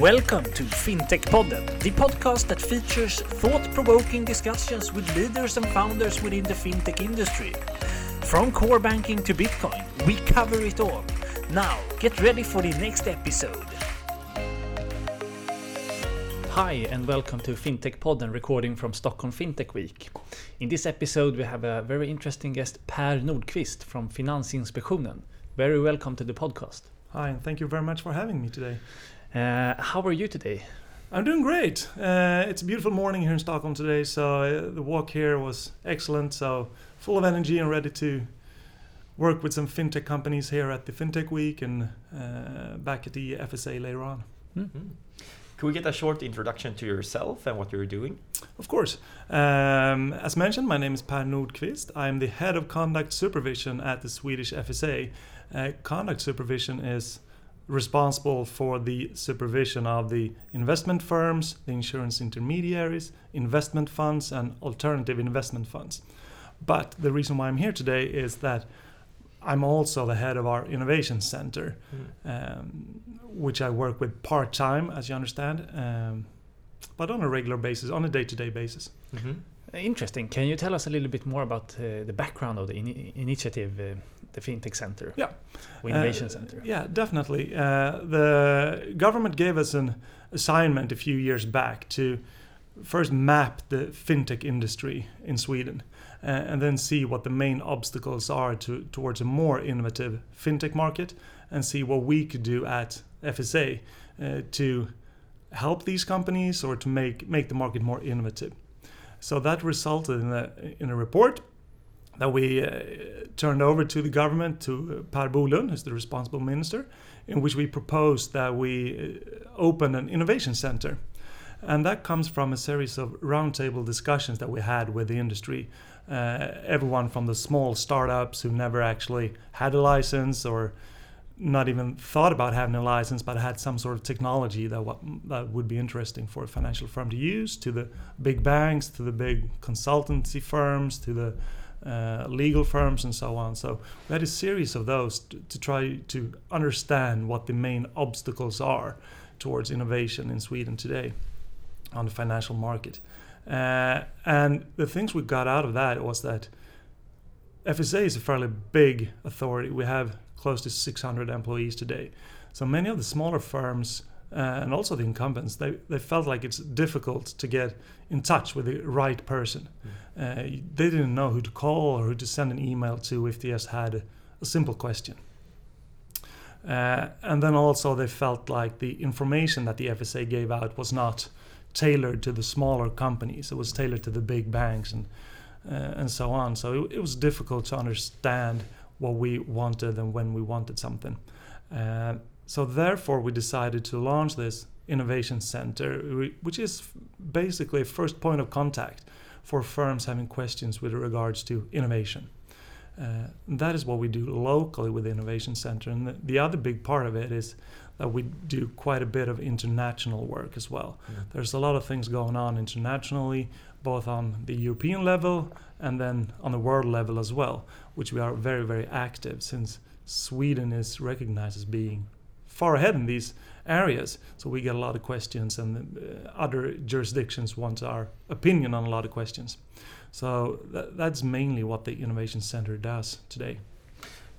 Welcome to FinTech Podden, the podcast that features thought provoking discussions with leaders and founders within the fintech industry. From core banking to Bitcoin, we cover it all. Now, get ready for the next episode. Hi, and welcome to FinTech Podden, recording from Stockholm FinTech Week. In this episode, we have a very interesting guest, Per Nordqvist from Finansinspektionen. Very welcome to the podcast. Hi, and thank you very much for having me today. Uh, how are you today? I'm doing great. Uh, it's a beautiful morning here in Stockholm today, so uh, the walk here was excellent. So full of energy and ready to work with some fintech companies here at the FinTech Week and uh, back at the FSA later on. Mm-hmm. Can we get a short introduction to yourself and what you're doing? Of course. Um, as mentioned, my name is Per Nordqvist. I'm the head of conduct supervision at the Swedish FSA. Uh, conduct supervision is responsible for the supervision of the investment firms, the insurance intermediaries, investment funds, and alternative investment funds. But the reason why I'm here today is that I'm also the head of our innovation center, mm. um, which I work with part time, as you understand, um, but on a regular basis, on a day to day basis. Mm-hmm. Interesting. Can you tell us a little bit more about uh, the background of the in initiative? Uh, the FinTech Center. Yeah. Innovation uh, Center. Yeah, definitely. Uh, the government gave us an assignment a few years back to first map the FinTech industry in Sweden uh, and then see what the main obstacles are to, towards a more innovative FinTech market and see what we could do at FSA uh, to help these companies or to make, make the market more innovative. So that resulted in a, in a report that we uh, turned over to the government to uh, Per Bolund, who's the responsible minister, in which we proposed that we uh, open an innovation center. And that comes from a series of roundtable discussions that we had with the industry. Uh, everyone from the small startups who never actually had a license or not even thought about having a license, but had some sort of technology that that would be interesting for a financial firm to use, to the big banks, to the big consultancy firms, to the uh, legal firms and so on. So we had a series of those to, to, try to understand what the main obstacles are towards innovation in Sweden today on the financial market. Uh, and the things we got out of that was that FSA is a fairly big authority. We have close to 600 employees today. So many of the smaller firms uh, and also the incumbents, they, they felt like it's difficult to get in touch with the right person. Mm. Uh, they didn't know who to call or who to send an email to if they just had a, simple question. Uh, and then also they felt like the information that the FSA gave out was not tailored to the smaller companies. It was tailored to the big banks and uh, and so on. So it, it, was difficult to understand what we wanted and when we wanted something. Uh, so therefore, we decided to launch this innovation center, which is basically a first point of contact for firms having questions with regards to innovation. Uh, that is what we do locally with the Innovation Center. And the, the, other big part of it is that we do quite a bit of international work as well. Yeah. There's a lot of things going on internationally, both on the European level and then on the world level as well, which we are very, very active since Sweden is recognized as being far ahead in these areas. So we get a lot of questions, and uh, other jurisdictions want our opinion on a lot of questions. So th- that's mainly what the Innovation Center does today.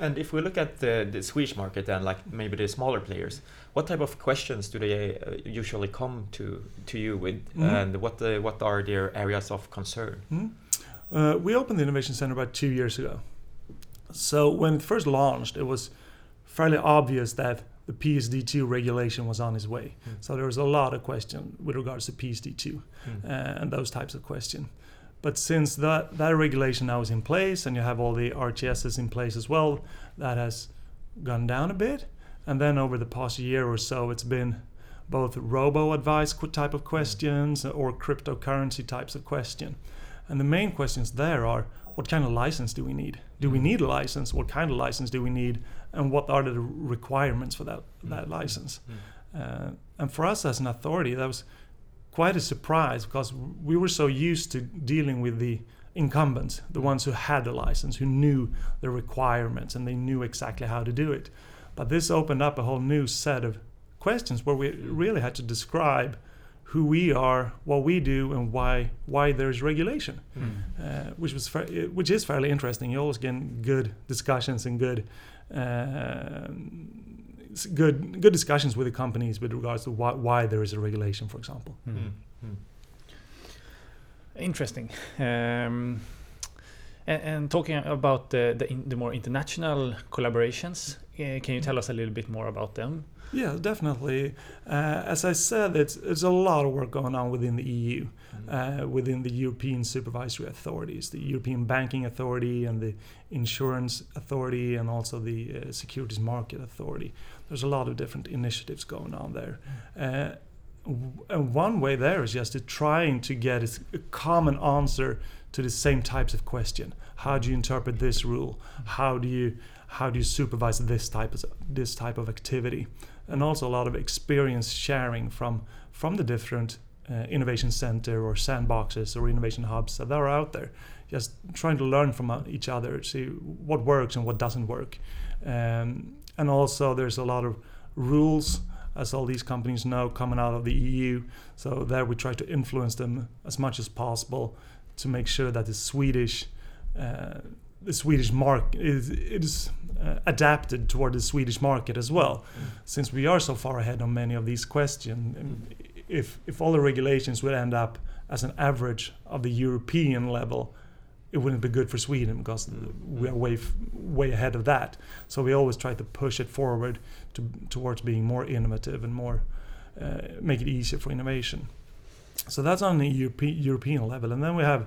And if we look at the, the Swedish market and like maybe the smaller players, what type of questions do they uh, usually come to to you with, mm-hmm. and what the, what are their areas of concern? Mm-hmm. Uh, we opened the Innovation Center about two years ago. So when it first launched, it was fairly obvious that the PSD2 regulation was on its way. Mm. So there was a lot of question with regards to PSD2 mm. uh, and those types of questions. But since that, that regulation now is in place and you have all the RTSs in place as well, that has gone down a bit. And then over the past year or so, it's been both robo advice type of questions or cryptocurrency types of question. And the main questions there are what kind of license do we need? Do we mm. need a license? What kind of license do we need? And what are the requirements for that, mm. that license? Mm. Uh, and for us as an authority, that was quite a surprise because we were so used to dealing with the incumbents, the ones who had a license, who knew the requirements and they knew exactly how to do it. But this opened up a whole new set of questions where we really had to describe who we are, what we do, and why why there's regulation, Mm. uh, which was fa- uh, which is fairly interesting. You always get good discussions and good. Uh, good good discussions with the companies with regards to why, why there is a regulation, for example. Mm. Mm. Mm. Interesting. Um, and, and talking about the the, in, the more international collaborations, uh, can you tell us a little bit more about them? Yeah, definitely. Uh, as I said, it's it's a lot of work going on within the EU, Mm. uh, within the European supervisory authorities, the European Banking Authority and the Insurance Authority, and also the uh, Securities Market Authority. There's a lot of different initiatives going on there. Uh, and one way there is just to trying to get a common answer to the same types of question. How do you interpret this rule? How do you how do you supervise this type of this type of activity? And also a lot of experience sharing from from the different uh, innovation center or sandboxes or innovation hubs that are out there. Just trying to learn from uh, each other, see what works and what doesn't work. Um, and also there's a lot of rules as all these companies know coming out of the EU. So there we try to influence them as much as possible to make sure that the Swedish uh, the Swedish market is is uh, adapted toward the Swedish market as well. Since we are so far ahead on many of these questions, if if all the regulations would end up as an average of the European level, it wouldn't be good for Sweden because we are way f- way ahead of that. So we always try to push it forward to, towards being more innovative and more uh, make it easier for innovation. So that's on the Europe- European level, and then we have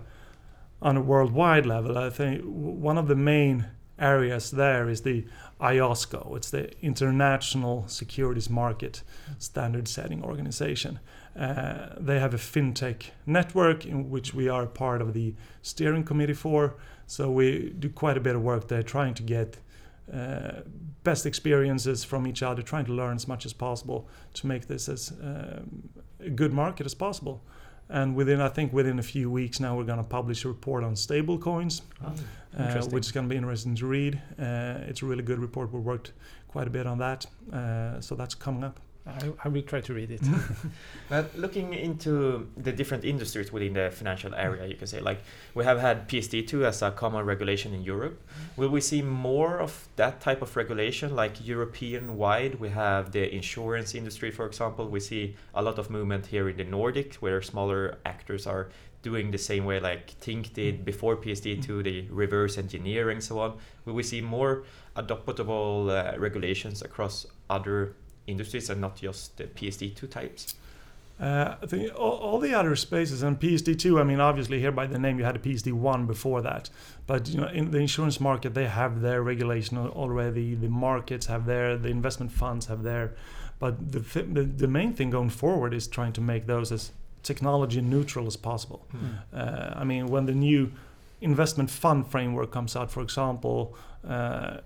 on a worldwide level. I think one of the main areas there is the IOSCO. It's the International Securities Market Standard Setting Organization. Uh, they have a fintech network in which we are part of the steering committee for. So we do quite a bit of work there, trying to get uh, best experiences from each other, trying to learn as much as possible to make this as um, good market as possible. And within, I think, within a few weeks now, we're going to publish a report on stable coins, uh, which is going to be interesting to read. Uh, it's a really good report. We worked quite a bit on that, uh, so that's coming up. I, I will try to read it. But looking into the different industries within the financial area, you can say like we have had PSD2 as a common regulation in Europe. Mm-hmm. Will we see more of that type of regulation, like European wide? We have the insurance industry, for example. We see a lot of movement here in the Nordic, where smaller actors are doing the same way like Tink did mm-hmm. before PSD2, mm-hmm. the reverse engineering, so on. Will we see more adoptable uh, regulations across other industries and not just the PSD2 types? Uh, I think all, all the other spaces and PSD2. I mean, obviously here by the name you had a PSD1 before that, but you know in the insurance market they have their regulation already. The markets have their, the investment funds have their, but the, the the main thing going forward is trying to make those as technology neutral as possible. Uh, I mean, when the new investment fund framework comes out, for example, uh,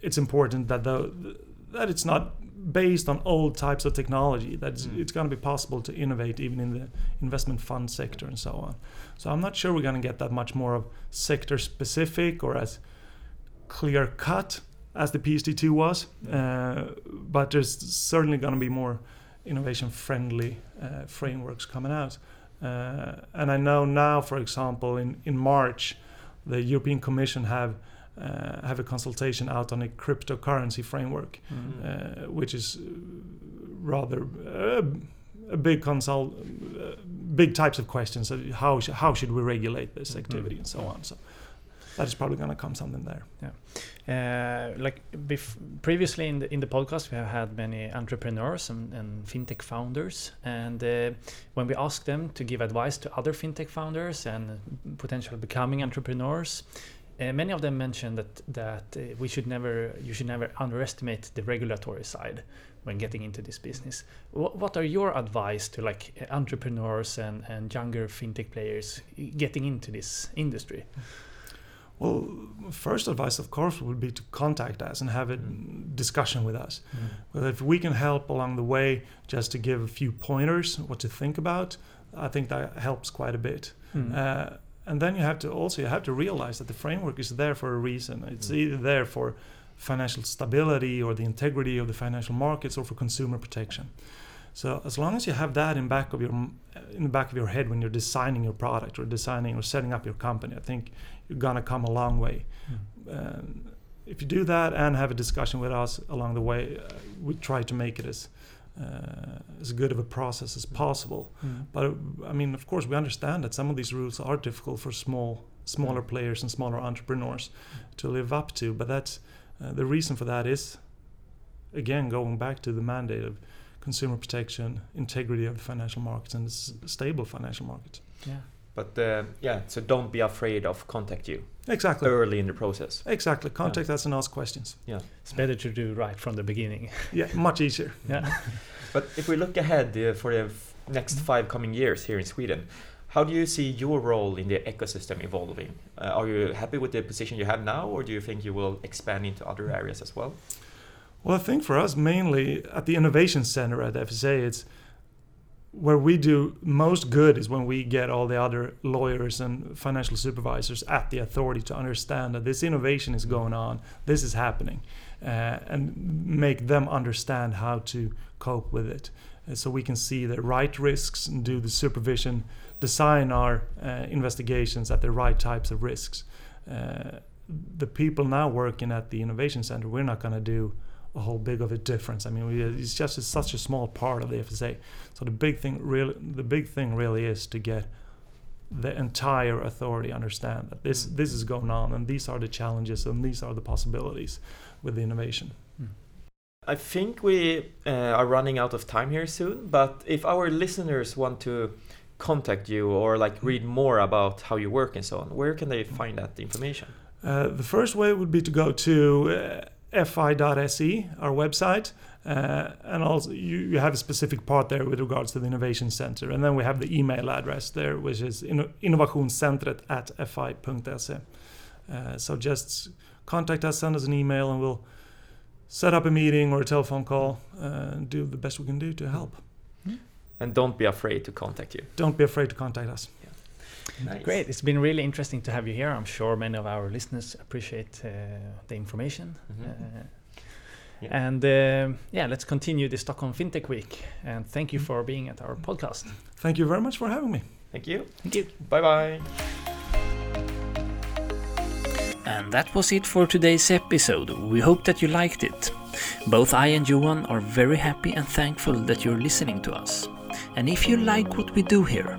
it's important that the, that it's not based on old types of technology. That it's, Mm. it's going to be possible to innovate even in the investment fund sector and so on. So I'm not sure we're going to get that much more of sector specific or as clear cut as the PSD2 was, uh, but there's certainly going to be more innovation friendly uh, frameworks coming out. Uh, and I know now, for example, in, in March, the European Commission have uh, have a consultation out on a cryptocurrency framework, Mm. uh, which is uh, rather uh, a big consult, uh, big types of questions. Of how sh- how should we regulate this activity and so on. So that is probably going to come something there. Uh, like bef- previously in the in the podcast, we have had many entrepreneurs and, and fintech founders, and uh, when we ask them to give advice to other fintech founders and potential becoming entrepreneurs, uh, many of them mentioned that that uh, we should never you should never underestimate the regulatory side when getting into this business. What, what are your advice to like entrepreneurs and, and younger fintech players getting into this industry? Well, first advice, of course, would be to contact us and have a Mm. discussion with us. But if we can help along the way, just to give a few pointers what to think about, I think that helps quite a bit. Mm. Uh, and then you have to also you have to realize that the framework is there for a reason. It's Mm. either there for financial stability or the integrity of the financial markets or for consumer protection. So as long as you have that in back of your in the back of your head when you're designing your product or designing or setting up your company, I think you're gonna come a long way. Um, if you do that and have a discussion with us along the way, uh, we try to make it as uh, as good of a process as possible. Mm. But I mean, of course, we understand that some of these rules are difficult for small, smaller players and smaller entrepreneurs to live up to. But that's uh, the reason for that is, again, going back to the mandate of consumer protection, integrity of the financial markets, and s- stable financial markets. Yeah. But uh, yeah, so don't be afraid of contact you Exactly. early in the process. Exactly. Contact us and ask questions. Yeah. It's better to do right from the beginning. Yeah, much easier. Yeah. But if we look ahead uh, for the f- next five coming years here in Sweden, how do you see your role in the ecosystem evolving? Uh, are you happy with the position you have now, or do you think you will expand into other areas as well? Well, I think for us, mainly at the Innovation Center at FSA, it's where we do most good is when we get all the other lawyers and financial supervisors at the authority to understand that this innovation is going on, this is happening, uh, and make them understand how to cope with it. Uh, so we can see the right risks and do the supervision, design our uh, investigations at the right types of risks. Uh, the people now working at the Innovation Center, we're not going to do a whole big of a difference. I mean, we, it's just such a small part of the FSA. So the big thing really, the big thing really is to get the entire authority understand that this Mm. this is going on and these are the challenges and these are the possibilities with the innovation. I think we uh, are running out of time here soon, but if our listeners want to contact you or like read more about how you work and so on, where can they find that information? Uh, the first way would be to go to uh, fi.se, our website, uh, and also you, you have a specific part there with regards to the innovation center, and then we have the email address there, which is inno- innovationscentret at fi.se. Uh, so just contact us, send us an email, and we'll set up a meeting or a telephone call uh, and do the best we can do to help. And don't be afraid to contact you. Don't be afraid to contact us. Nice. Great. It's been really interesting to have you here. I'm sure many of our listeners appreciate uh, the information. Mhm. Uh, Yeah. And um yeah, let's continue the Stockholm FinTech Week. And thank you for being at our podcast. Thank you very much for having me. Thank you. Thank you. Bye bye. And that was it for today's episode. We hope that you liked it. Both I and Johan are very happy and thankful that you're listening to us. And if you like what we do here,